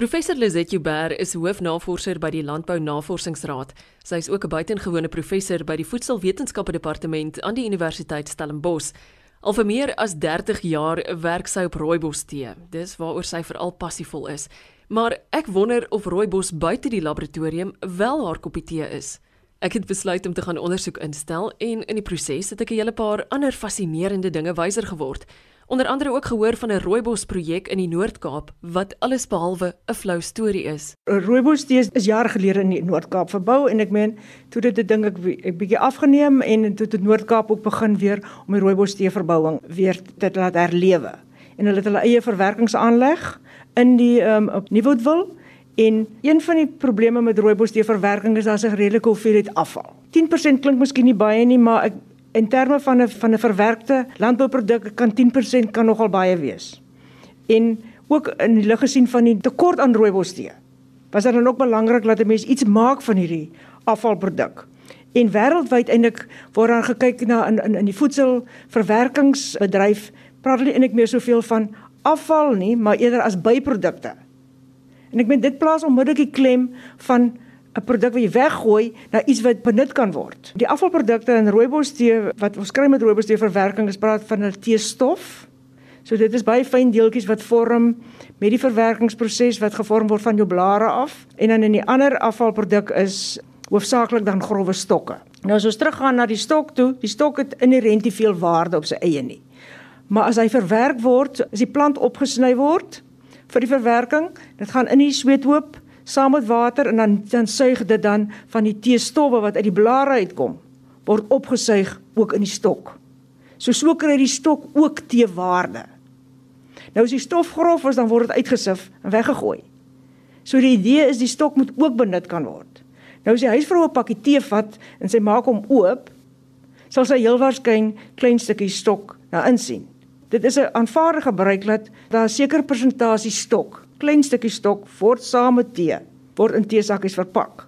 Professor Lizet Joubert is hoofnavorser by die Landbou Navorsingsraad. Sy is ook 'n buitengewone professor by die Voedselwetenskappe Departement aan die Universiteit Stellenbosch. Al vir meer as 30 jaar werk sy op rooibos tee. Dis waaroor sy veral passievol is. Maar ek wonder of rooibos buite die laboratorium wel haar koppie tee is. Ek het besluit om te gaan ondersoek instel en in die proses het ek 'n hele paar ander fascinerende dinge wyser geword. Onder andere ook gehoor van 'n rooibos projek in die Noord-Kaap wat alles behalwe 'n flou storie is. Rooibos tee is jare gelede in die Noord-Kaap verbou en ek meen toe dit ding ek 'n bietjie afgeneem en toe het Noord-Kaap ook begin weer om die rooibos tee verbouing weer te laat herlewe. En hulle het hulle eie verwerkingsaanleg in die um, op Nieuwoudtville en een van die probleme met rooibos tee verwerking is daar's 'n redelike hoeveelheid afval. 10% klink miskien nie baie nie, maar ek in terme van 'n van 'n verwerkte landbouproduk kan 10% kan nogal baie wees. En ook in die lig gesien van die tekort aan rooibos tee. Was dit dan ook belangrik dat 'n mens iets maak van hierdie afvalproduk? En wêreldwyd eintlik word daar gekyk na in in in die voedselverwerkingsbedryf praat hulle eintlik meer soveel van afval nie, maar eerder as byprodukte. En ek meen dit plaas onmiddellik die klem van 'n produk wat jy weggooi na iets wat benut kan word. Die afvalprodukte in rooibos tee wat ons kry met rooibos tee verwerking is praat van 'n teestof. So dit is baie fyn deeltjies wat vorm met die verwerkingsproses wat gevorm word van jou blare af en dan in die ander afvalproduk is hoofsaaklik dan grouwe stokke. Nou as ons teruggaan na die stok toe, die stok het inherënt nie veel waarde op sy eie nie. Maar as hy verwerk word, as die plant opgesny word vir die verwerking, dit gaan in die sweethoop saam met water en dan dan suig dit dan van die teestowwe wat uit die blare uitkom word opgesuig ook in die stok. So so kry die stok ook teewaarde. Nou as die stof grof is dan word dit uitgesif en weggegooi. So die idee is die stok moet ook benut kan word. Nou as die huisvrou 'n pakkie tee vat en sy maak hom oop, sal sy heel waarskynlik klein stukkie stok daar insien. Dit is 'n aanvaarde gebruik dat daar 'n sekere persentasie stok klein stukkie stok word saam met tee word in teesakkies verpak.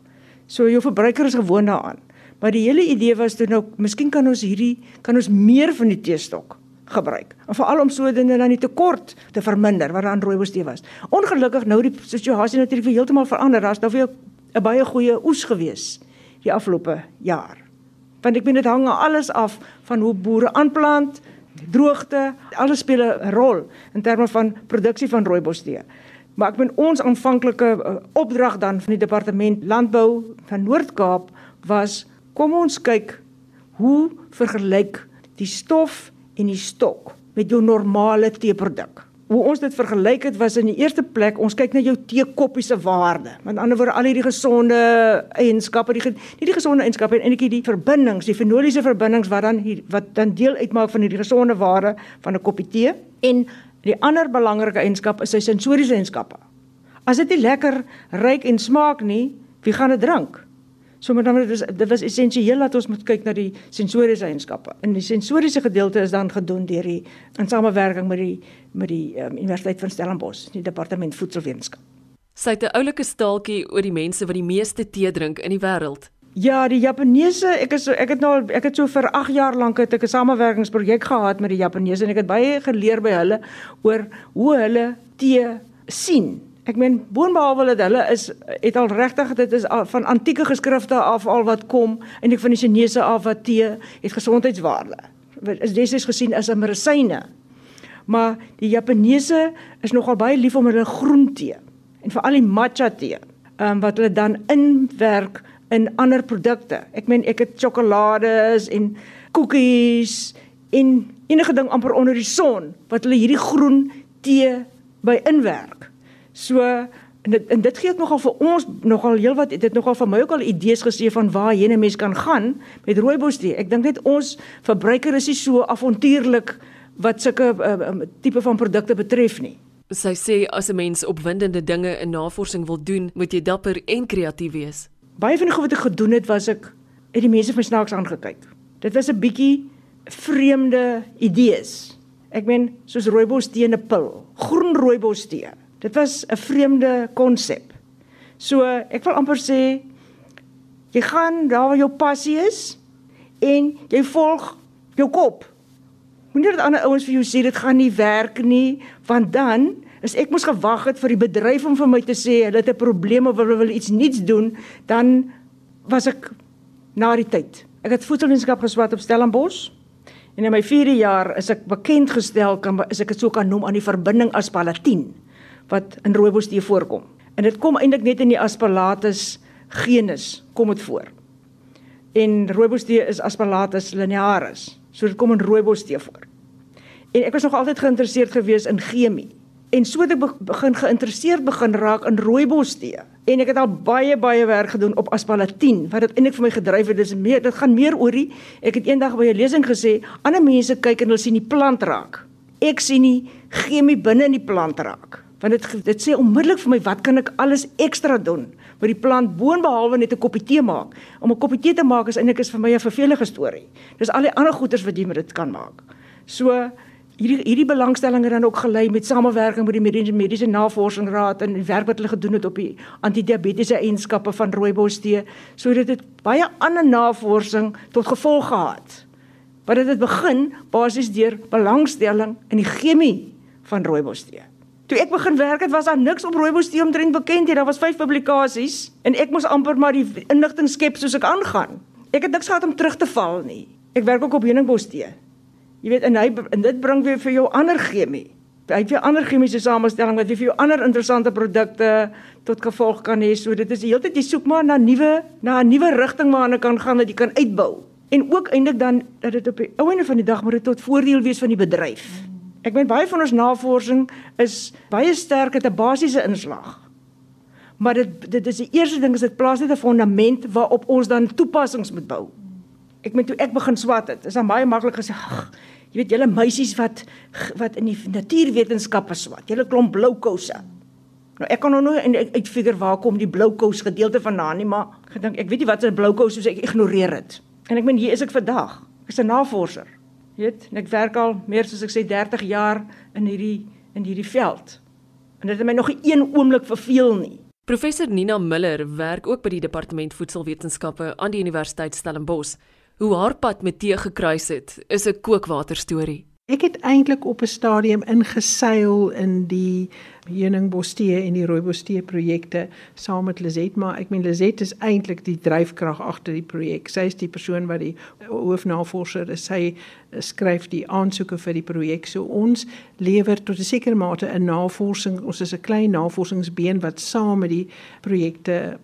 So jou verbruiker is gewoond daaraan. Maar die hele idee was toe nou, miskien kan ons hierdie kan ons meer van die teestok gebruik. En veral om sodoende dan die tekort te verminder wat aan rooibos tee was. Ongelukkig nou die situasie natuurlik heeltemal verander. Daar's nou weer 'n baie goeie oes gewees die afgelope jaar. Want ek meen dit hang alles af van hoe boere aanplant, droogte, alles speel 'n rol in terme van produksie van rooibos tee. Maar ek ben ons aanvanklike uh, opdrag dan van die departement landbou van Noord-Kaap was kom ons kyk hoe vergelyk die stof en die stok met jou normale teeproduk. Hoe ons dit vergelyk het was in die eerste plek ons kyk na jou teekoppie se waarde. Met ander woorde al hierdie gesonde eienskappe, die nie die gesonde eienskappe en eintlik die verbindings, die fenoliese verbindings wat dan hier, wat dan deel uitmaak van hierdie gesonde waarde van 'n koppie tee en Die ander belangrike eienskap is sy sensoriese eienskappe. As dit nie lekker ruik en smaak nie, wie gaan dit drink? So met ander woorde, dit was essensieel dat ons moet kyk na die sensoriese eienskappe. En die sensoriese gedeelte is dan gedoen deur die in samewerking met die met die um, Universiteit van Stellenbosch, die departement voedselwetenskap. Sy het 'n oulike staaltjie oor die mense wat die meeste tee drink in die wêreld. Ja, die Japaneese, ek is ek het nou ek het so vir 8 jaar lank het ek 'n samewerkingsprojek gehad met die Japaneese en ek het baie geleer by hulle oor hoe hulle tee sien. Ek meen boonbehalwe dat hulle is het al regtig dit is van antieke geskrifte af al wat kom en ek van die Chinese af wat tee het gesondheidswaarde. Is destyds gesien as 'n medisyne. Maar die Japaneese is nogal baie lief om hulle groen tee en veral die matcha tee, ehm um, wat hulle dan inwerk in ander produkte. Ek meen ek het sjokolades en koekies en enige ding amper onder die son wat hulle hierdie groen tee by inwerk. So en dit en dit gee ook nogal vir ons nogal heelwat dit nogal vir my ook al idees gesê van waar jy 'n mens kan gaan met rooibos tee. Ek dink net ons verbruiker is nie so avontuurlik wat sulke uh, tipe van produkte betref nie. Sy sê as 'n mens opwindende dinge in navorsing wil doen, moet jy dapper en kreatief wees baie van die goed wat ek gedoen het was ek het die mense van snaaks aangekyk. Dit was 'n bietjie vreemde idees. Ek meen soos rooibos tee en 'n pil, groen rooibos tee. Dit was 'n vreemde konsep. So ek wil amper sê jy gaan daar waar jou passie is en jy volg jou kop. Moenie dat ander ouens vir jou sê dit gaan nie werk nie, want dan As ek moes gewag het vir die bedryf om vir my te sê hulle het 'n probleem of hulle wil iets niets doen, dan was ek na die tyd. Ek het voedselwetenskap geswat op Stellenbosch. En in my 4de jaar is ek bekend gestel kan is ek dit sou kan noem aan die verbinding aspalatin wat in rooibos tee voorkom. En dit kom eintlik net in die Aspalatus genus kom dit voor. En rooibos tee is Aspalatus linearis. So dit kom in rooibos tee voor. En ek was nog altyd geïnteresseerd gewees in chemie. En so het ek begin geïnteresseerd begin raak in rooibos tee. En ek het al baie baie werk gedoen op aspalatin wat dit eintlik vir my gedryf het. Dis meer dit gaan meer oor die ek het eendag by 'n lesing gesê, ander mense kyk en hulle sien die plant raak. Ek sien die chemie binne in die plant raak. Want dit dit sê onmiddellik vir my wat kan ek alles ekstra doen met die plant boonbehalwe net 'n koppie tee maak. Om 'n koppie tee te maak is eintlik is vir my 'n vervelige storie. Dis al die ander goeders wat jy met dit kan maak. So hierdie hierdie belangstelling het dan ook gelei met samewerking met die mediese mediese navorsingsraad en die werk wat hulle gedoen het op die antidiabetiese eienskappe van rooibos tee sodat dit baie ander navorsing tot gevolg gehad. Wat dit het begin basies deur belangstelling in die chemie van rooibos tee. Toe ek begin werk het was daar niks op rooibos tee omtrent bekend nie. Daar was 5 publikasies en ek moes amper maar die inligting skep soos ek aangaan. Ek het niks gehad om terug te val nie. Ek werk ook op heuningbos tee. Jy weet en hy en dit bring weer vir jou ander chemie. Hy het weer ander chemiese samestelling wat weer vir jou ander interessante produkte tot gevolg kan hê. So dit is die hele tyd jy soek maar na nuwe na 'n nuwe rigting waarna kan gaan dat jy kan uitbou. En ook eintlik dan dat dit op die ou einde van die dag moet dit tot voordeel wees van die bedryf. Ek meen baie van ons navorsing is baie sterk het 'n basiese inslag. Maar dit dit is die eerste ding is dit plaas net 'n fondament waarop ons dan toepassings moet bou. Ek meen toe ek begin swat het, is dan baie maklik gesê, ag, Jy weet julle meisies wat wat in die natuurwetenskappe swat. Julle klomp blou kouse. Nou ek kan nou nog uitfigure waar kom die blou kous gedeelte vandaan nie, maar ek dink ek weet nie wat 'n blou kous is, ek ignoreer dit. En ek meen hier is ek vandag. Ek is 'n navorser. Weet, ek werk al meer soos ek sê 30 jaar in hierdie in hierdie veld. En dit het my nog nie een oomblik verveel nie. Professor Nina Miller werk ook by die departement voedselwetenskappe aan die Universiteit Stellenbosch. Hoe haar pad met tee gekruis het, is 'n kookwater storie. Ek het eintlik op 'n stadium ingeseil in die heuningbostee en die rooibostee projekte saam met Lizet, maar ek meen Lizet is eintlik die dryfkrag agter die projek. Sy is die persoon wat die hoofnavorser is. Sy skryf die aansoeke vir die projek. So ons lewer tot 'n sekere mate 'n navorsing. Ons is 'n klein navorsingsbeen wat saam met die projekte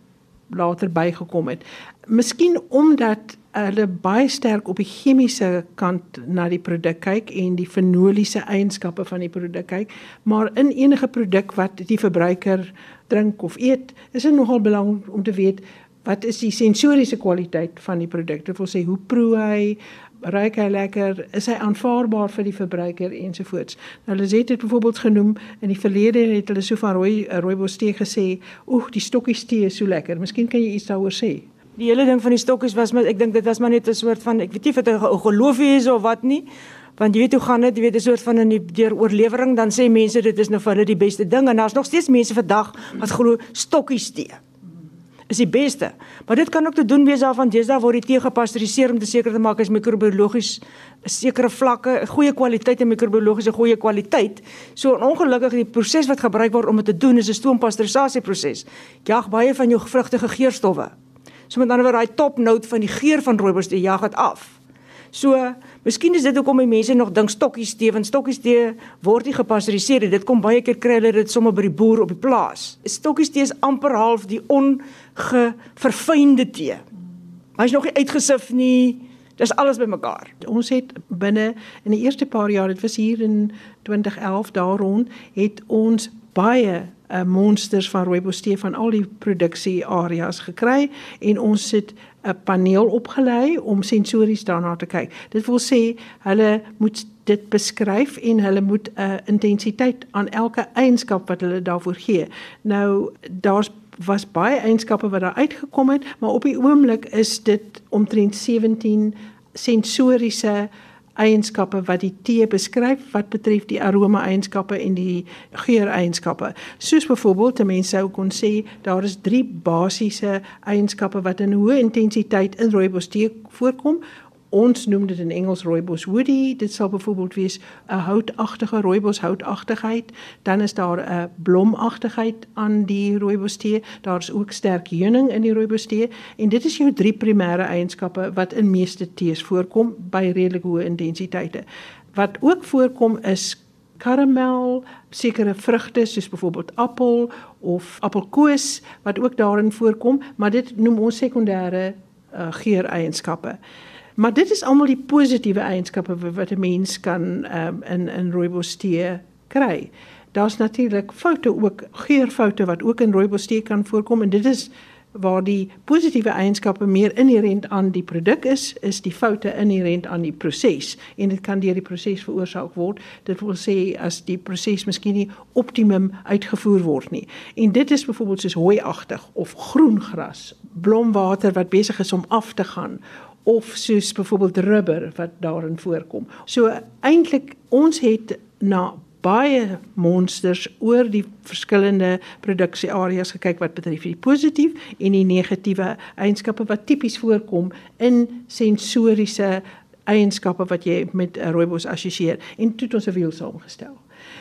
later bygekom het. Miskien omdat hulle baie sterk op die chemiese kant na die produk kyk en die fenoliese eienskappe van die produk kyk, maar in enige produk wat die verbruiker drink of eet, is dit nogal belangrik om te weet wat is die sensoriese kwaliteit van die produk. Dit wil sê hoe proe hy, ruik hy lekker, is hy aanvaarbaar vir die verbruiker ensovoorts. Nou hulle het dit byvoorbeeld genoem in die verlede het hulle so van rooi rooibos tee gesê, "Oeg, die stokkies tee is so lekker." Miskien kan jy iets daaroor sê die hele ding van die stokkies was maar ek dink dit was maar net 'n soort van ek weet nie of dit 'n geloofie is of wat nie. Want jy weet hoe gaan dit, jy weet 'n soort van die deur oorlewering dan sê mense dit is nou vir hulle die beste ding en daar's nog steeds mense vandag wat glo stokkies tee is die beste. Maar dit kan ook te doen wees daarvan dis daar word die tee gepasteuriseer om te seker te maak is microbiologies sekere vlakke, goeie kwaliteit en microbiologiese goeie kwaliteit. So ongelukkig die proses wat gebruik word om dit te doen is 'n stoompasteurisasie proses. Jag baie van jou vrugtige geurstowwe. So met ander woorde daai top note van die geur van rooibos die jag dit af. So, miskien is dit hoekom die mense nog dink stokkies tee, want stokkies tee word nie gepasteuriseer nie. Dit kom baie keer kry hulle dit sommer by die boer op die plaas. Stokkies tee is amper half die ongeverfynde tee. Hy's nog nie uitgesif nie. Dis alles bymekaar. Ons het binne in die eerste paar jaar, dit was hier in 2011 daar rond, het ons baie uh, monsters van rooibos tee van al die produksie areas gekry en ons het 'n paneel opgelei om sensories daarna te kyk. Dit wil sê hulle moet dit beskryf en hulle moet 'n uh, intensiteit aan elke eienskap wat hulle daarvoor gee. Nou daar's was baie eienskappe wat daar uitgekom het, maar op die oomblik is dit omtrent 17 sensoriese uh, eienskappe wat die tee beskryf wat betref die aroma eienskappe en die geur eienskappe. Soos byvoorbeeld, mense sou kon sê daar is drie basiese eienskappe wat in hoë intensiteit in rooibos tee voorkom Ons noem dit in Engels rooibos woody. Dit sal byvoorbeeld wees 'n houtagtige rooibos houtagtigheid. Dan is daar 'n blomagtigheid aan die rooibos tee. Daar's ook sterk heuning in die rooibos tee en dit is jou drie primêre eienskappe wat in meeste tees voorkom by redelik hoë intensiteite. Wat ook voorkom is karamel, sekere vrugte soos byvoorbeeld appel of appelkoos wat ook daarin voorkom, maar dit noem ons sekondêre uh, geureienskappe. Maar dit is almal die positiewe eienskappe wat 'n mens kan um, in in rooibos tee kry. Daar's natuurlik foute ook geurfoute wat ook in rooibos tee kan voorkom en dit is waar die positiewe eienskappe meer inherënt aan die produk is, is die foute inherënt aan die proses en dit kan deur die proses veroorsaak word. Dit wil sê as die proses miskien nie optimum uitgevoer word nie. En dit is byvoorbeeld soos hooiagtig of groen gras, blomwater wat besig is om af te gaan of soos byvoorbeeld rubber wat daarin voorkom. So eintlik ons het na baie monsters oor die verskillende produksieareas gekyk wat betref die positief en die negatiewe eienskappe wat tipies voorkom in sensoriese eienskappe wat jy met rooibos assosieer en toe het ons 'n wiel saamgestel.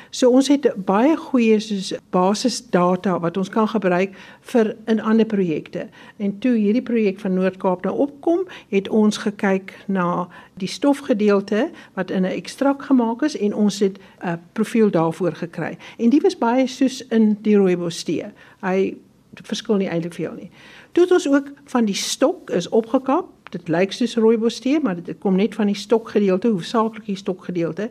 So ons het baie goeie soos basisdata wat ons kan gebruik vir in ander projekte. En toe hierdie projek van Noord-Kaap nou opkom, het ons gekyk na die stofgedeelte wat in 'n ekstrak gemaak is en ons het 'n profiel daarvoor gekry. En dit was baie soos in die rooibos tee. Hy verskil nie eintlik veel nie. Toe het ons ook van die stok is opgekap. Dit lyk soos rooibos tee, maar dit kom net van die stokgedeelte, hoofsaaklik die stokgedeelte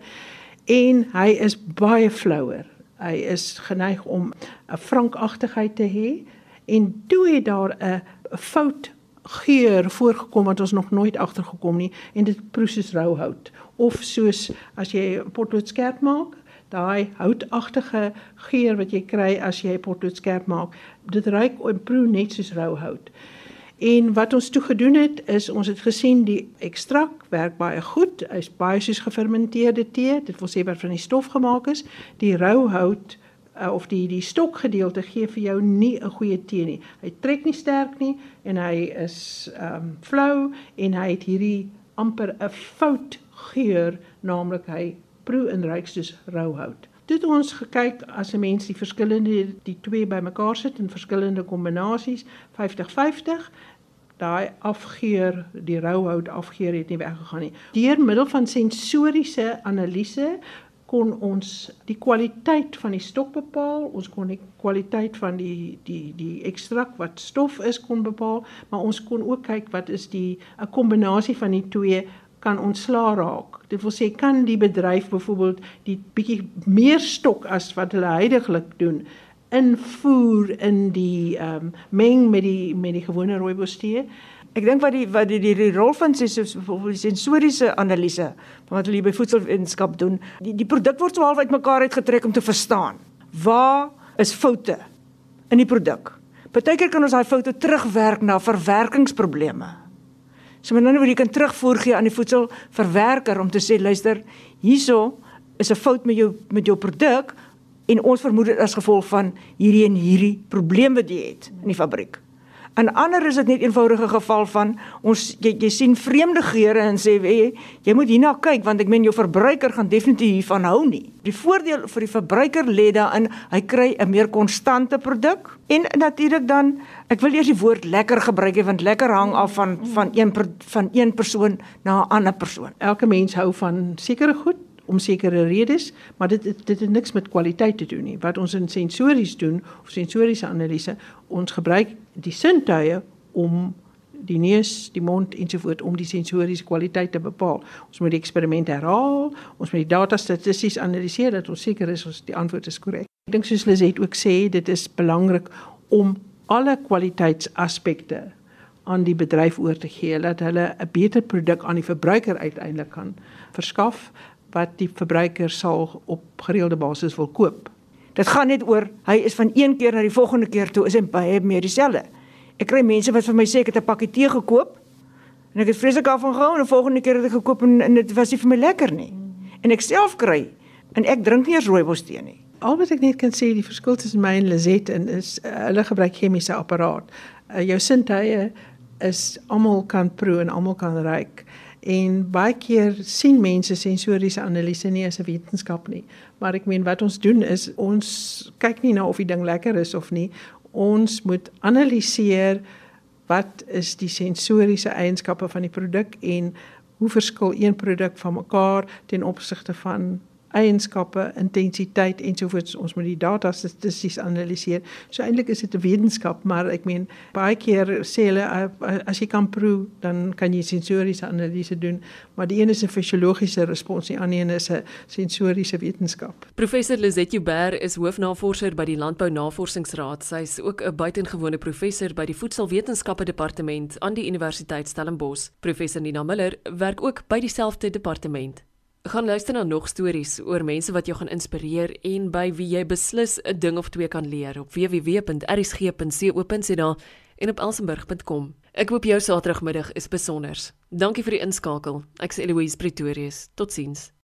en hy is baie flouer. Hy is geneig om 'n frankagtigheid te hê. En toe het daar 'n fout geur voorgekom wat ons nog nooit agtergekom nie. En dit proe soos rou hout of soos as jy potlood skerp maak daai houtagtige geur wat jy kry as jy potlood skerp maak dit ruik en proe net soos rou hout En wat ons toe gedoen het is ons het gesien die ekstrak werk baie goed. Hy's baie soos gefermenteerde tee. Dit wil sê wat van die stof gemaak is. Die rou hout uh, of die die stokgedeelte gee vir jou nie 'n goeie tee nie. Hy trek nie sterk nie en hy is ehm um, flou en hy het hierdie amper 'n fout geur, naamlik hy proe en ruik soos rou hout. Dit ons gekyk as 'n mens die verskillende die twee bymekaar sit in verskillende kombinasies 50-50 daai afgeur die rouhout afgeur het nie weggegaan nie. Deur middel van sensoriese analise kon ons die kwaliteit van die stok bepaal, ons kon die kwaliteit van die die die ekstrak wat stof is kon bepaal, maar ons kon ook kyk wat is die 'n kombinasie van die twee kan ontslaa raak. Dit wil sê kan die bedryf byvoorbeeld die bietjie meer stok as wat hulle heidaglik doen invoer in die ehm um, meng met die met die gewone rooibos tee. Ek dink wat die wat die die, die rol van sê soos byvoorbeeld die sensoriese analise wat hulle by voedselwetenskap doen, die die produk word so half uitmekaar uitgetrek om te verstaan. Waar is foute in die produk? Partykeer kan ons daai foute terugwerk na verwerkingsprobleme. So met ander woorde jy kan terugvoer gee aan die voedselverwerker om te sê luister, hierso is 'n fout met jou met jou produk en ons vermoed dit as gevolg van hierdie en hierdie probleme wat jy het in die fabriek. En ander is dit net eenvoudige geval van ons jy, jy sien vreemde geure en sê jy, jy moet hierna kyk want ek meen jou verbruiker gaan definitief hiervan hou nie. Die voordeel vir die verbruiker lê daarin hy kry 'n meer konstante produk en natuurlik dan ek wil eers die woord lekker gebruik want lekker hang af van van een van een persoon na 'n ander persoon. Elke mens hou van sekere goed om sekere redes, maar dit dit het niks met kwaliteit te doen nie. Wat ons in sensories doen of sensoriese analise, ons gebruik die sintuie om die neus, die mond ensovoorts om die sensoriese kwaliteit te bepaal. Ons moet die eksperiment herhaal, ons moet die data statisties analiseer dat ons seker is ons die antwoord is korrek. Ek dink soos Liset ook sê, dit is belangrik om alle kwaliteitsaspekte aan die bedryf oor te gee dat hulle 'n beter produk aan die verbruiker uiteindelik kan verskaf wat die verbruiker sal op gereelde basis wil koop. Dit gaan net oor hy is van een keer na die volgende keer toe is hy baie meer dieselfde. Ek kry mense wat vir my sê ek het 'n pakkie tee gekoop en ek het vreeslik af van gehou en die volgende keer het ek gekoop en, en dit was nie vir my lekker nie. En ek self kry en ek drink nie eens rooibos tee nie. Al wat ek net kan sê die verskil tussen my en Lizet en is uh, hulle gebruik chemiese apparaat. Uh, jou sintuie is almal kan proe en almal kan ruik En baie keer sien mense sensoriese analise nie as 'n wetenskap nie. Maar ek meen wat ons doen is ons kyk nie na of die ding lekker is of nie. Ons moet analiseer wat is die sensoriese eienskappe van die produk en hoe verskil een produk van mekaar ten opsigte van eienskappe, intensiteit ensovoorts. Ons moet die data statisties analiseer. So eintlik is dit 'n wetenskap, maar ek meen baie keer sê hulle as jy kan proe, dan kan jy sensoriese analise doen, maar die een is 'n fisiologiese respons, die ander een is 'n sensoriese wetenskap. Professor Lizette Joubert is hoofnavorser by die Landbou Navorsingsraad. Sy is ook 'n buitengewone professor by die Voedselwetenskappe Departement aan die Universiteit Stellenbosch. Professor Nina Miller werk ook by dieselfde departement gaan luister na nog stories oor mense wat jou gaan inspireer en by wie jy beslis 'n ding of twee kan leer op www.rsg.co.za en op elsenburg.com. Ek hoop jou Saterdagmiddag is besonder. Dankie vir die inskakel. Ek's Eloise Pretorius. Totsiens.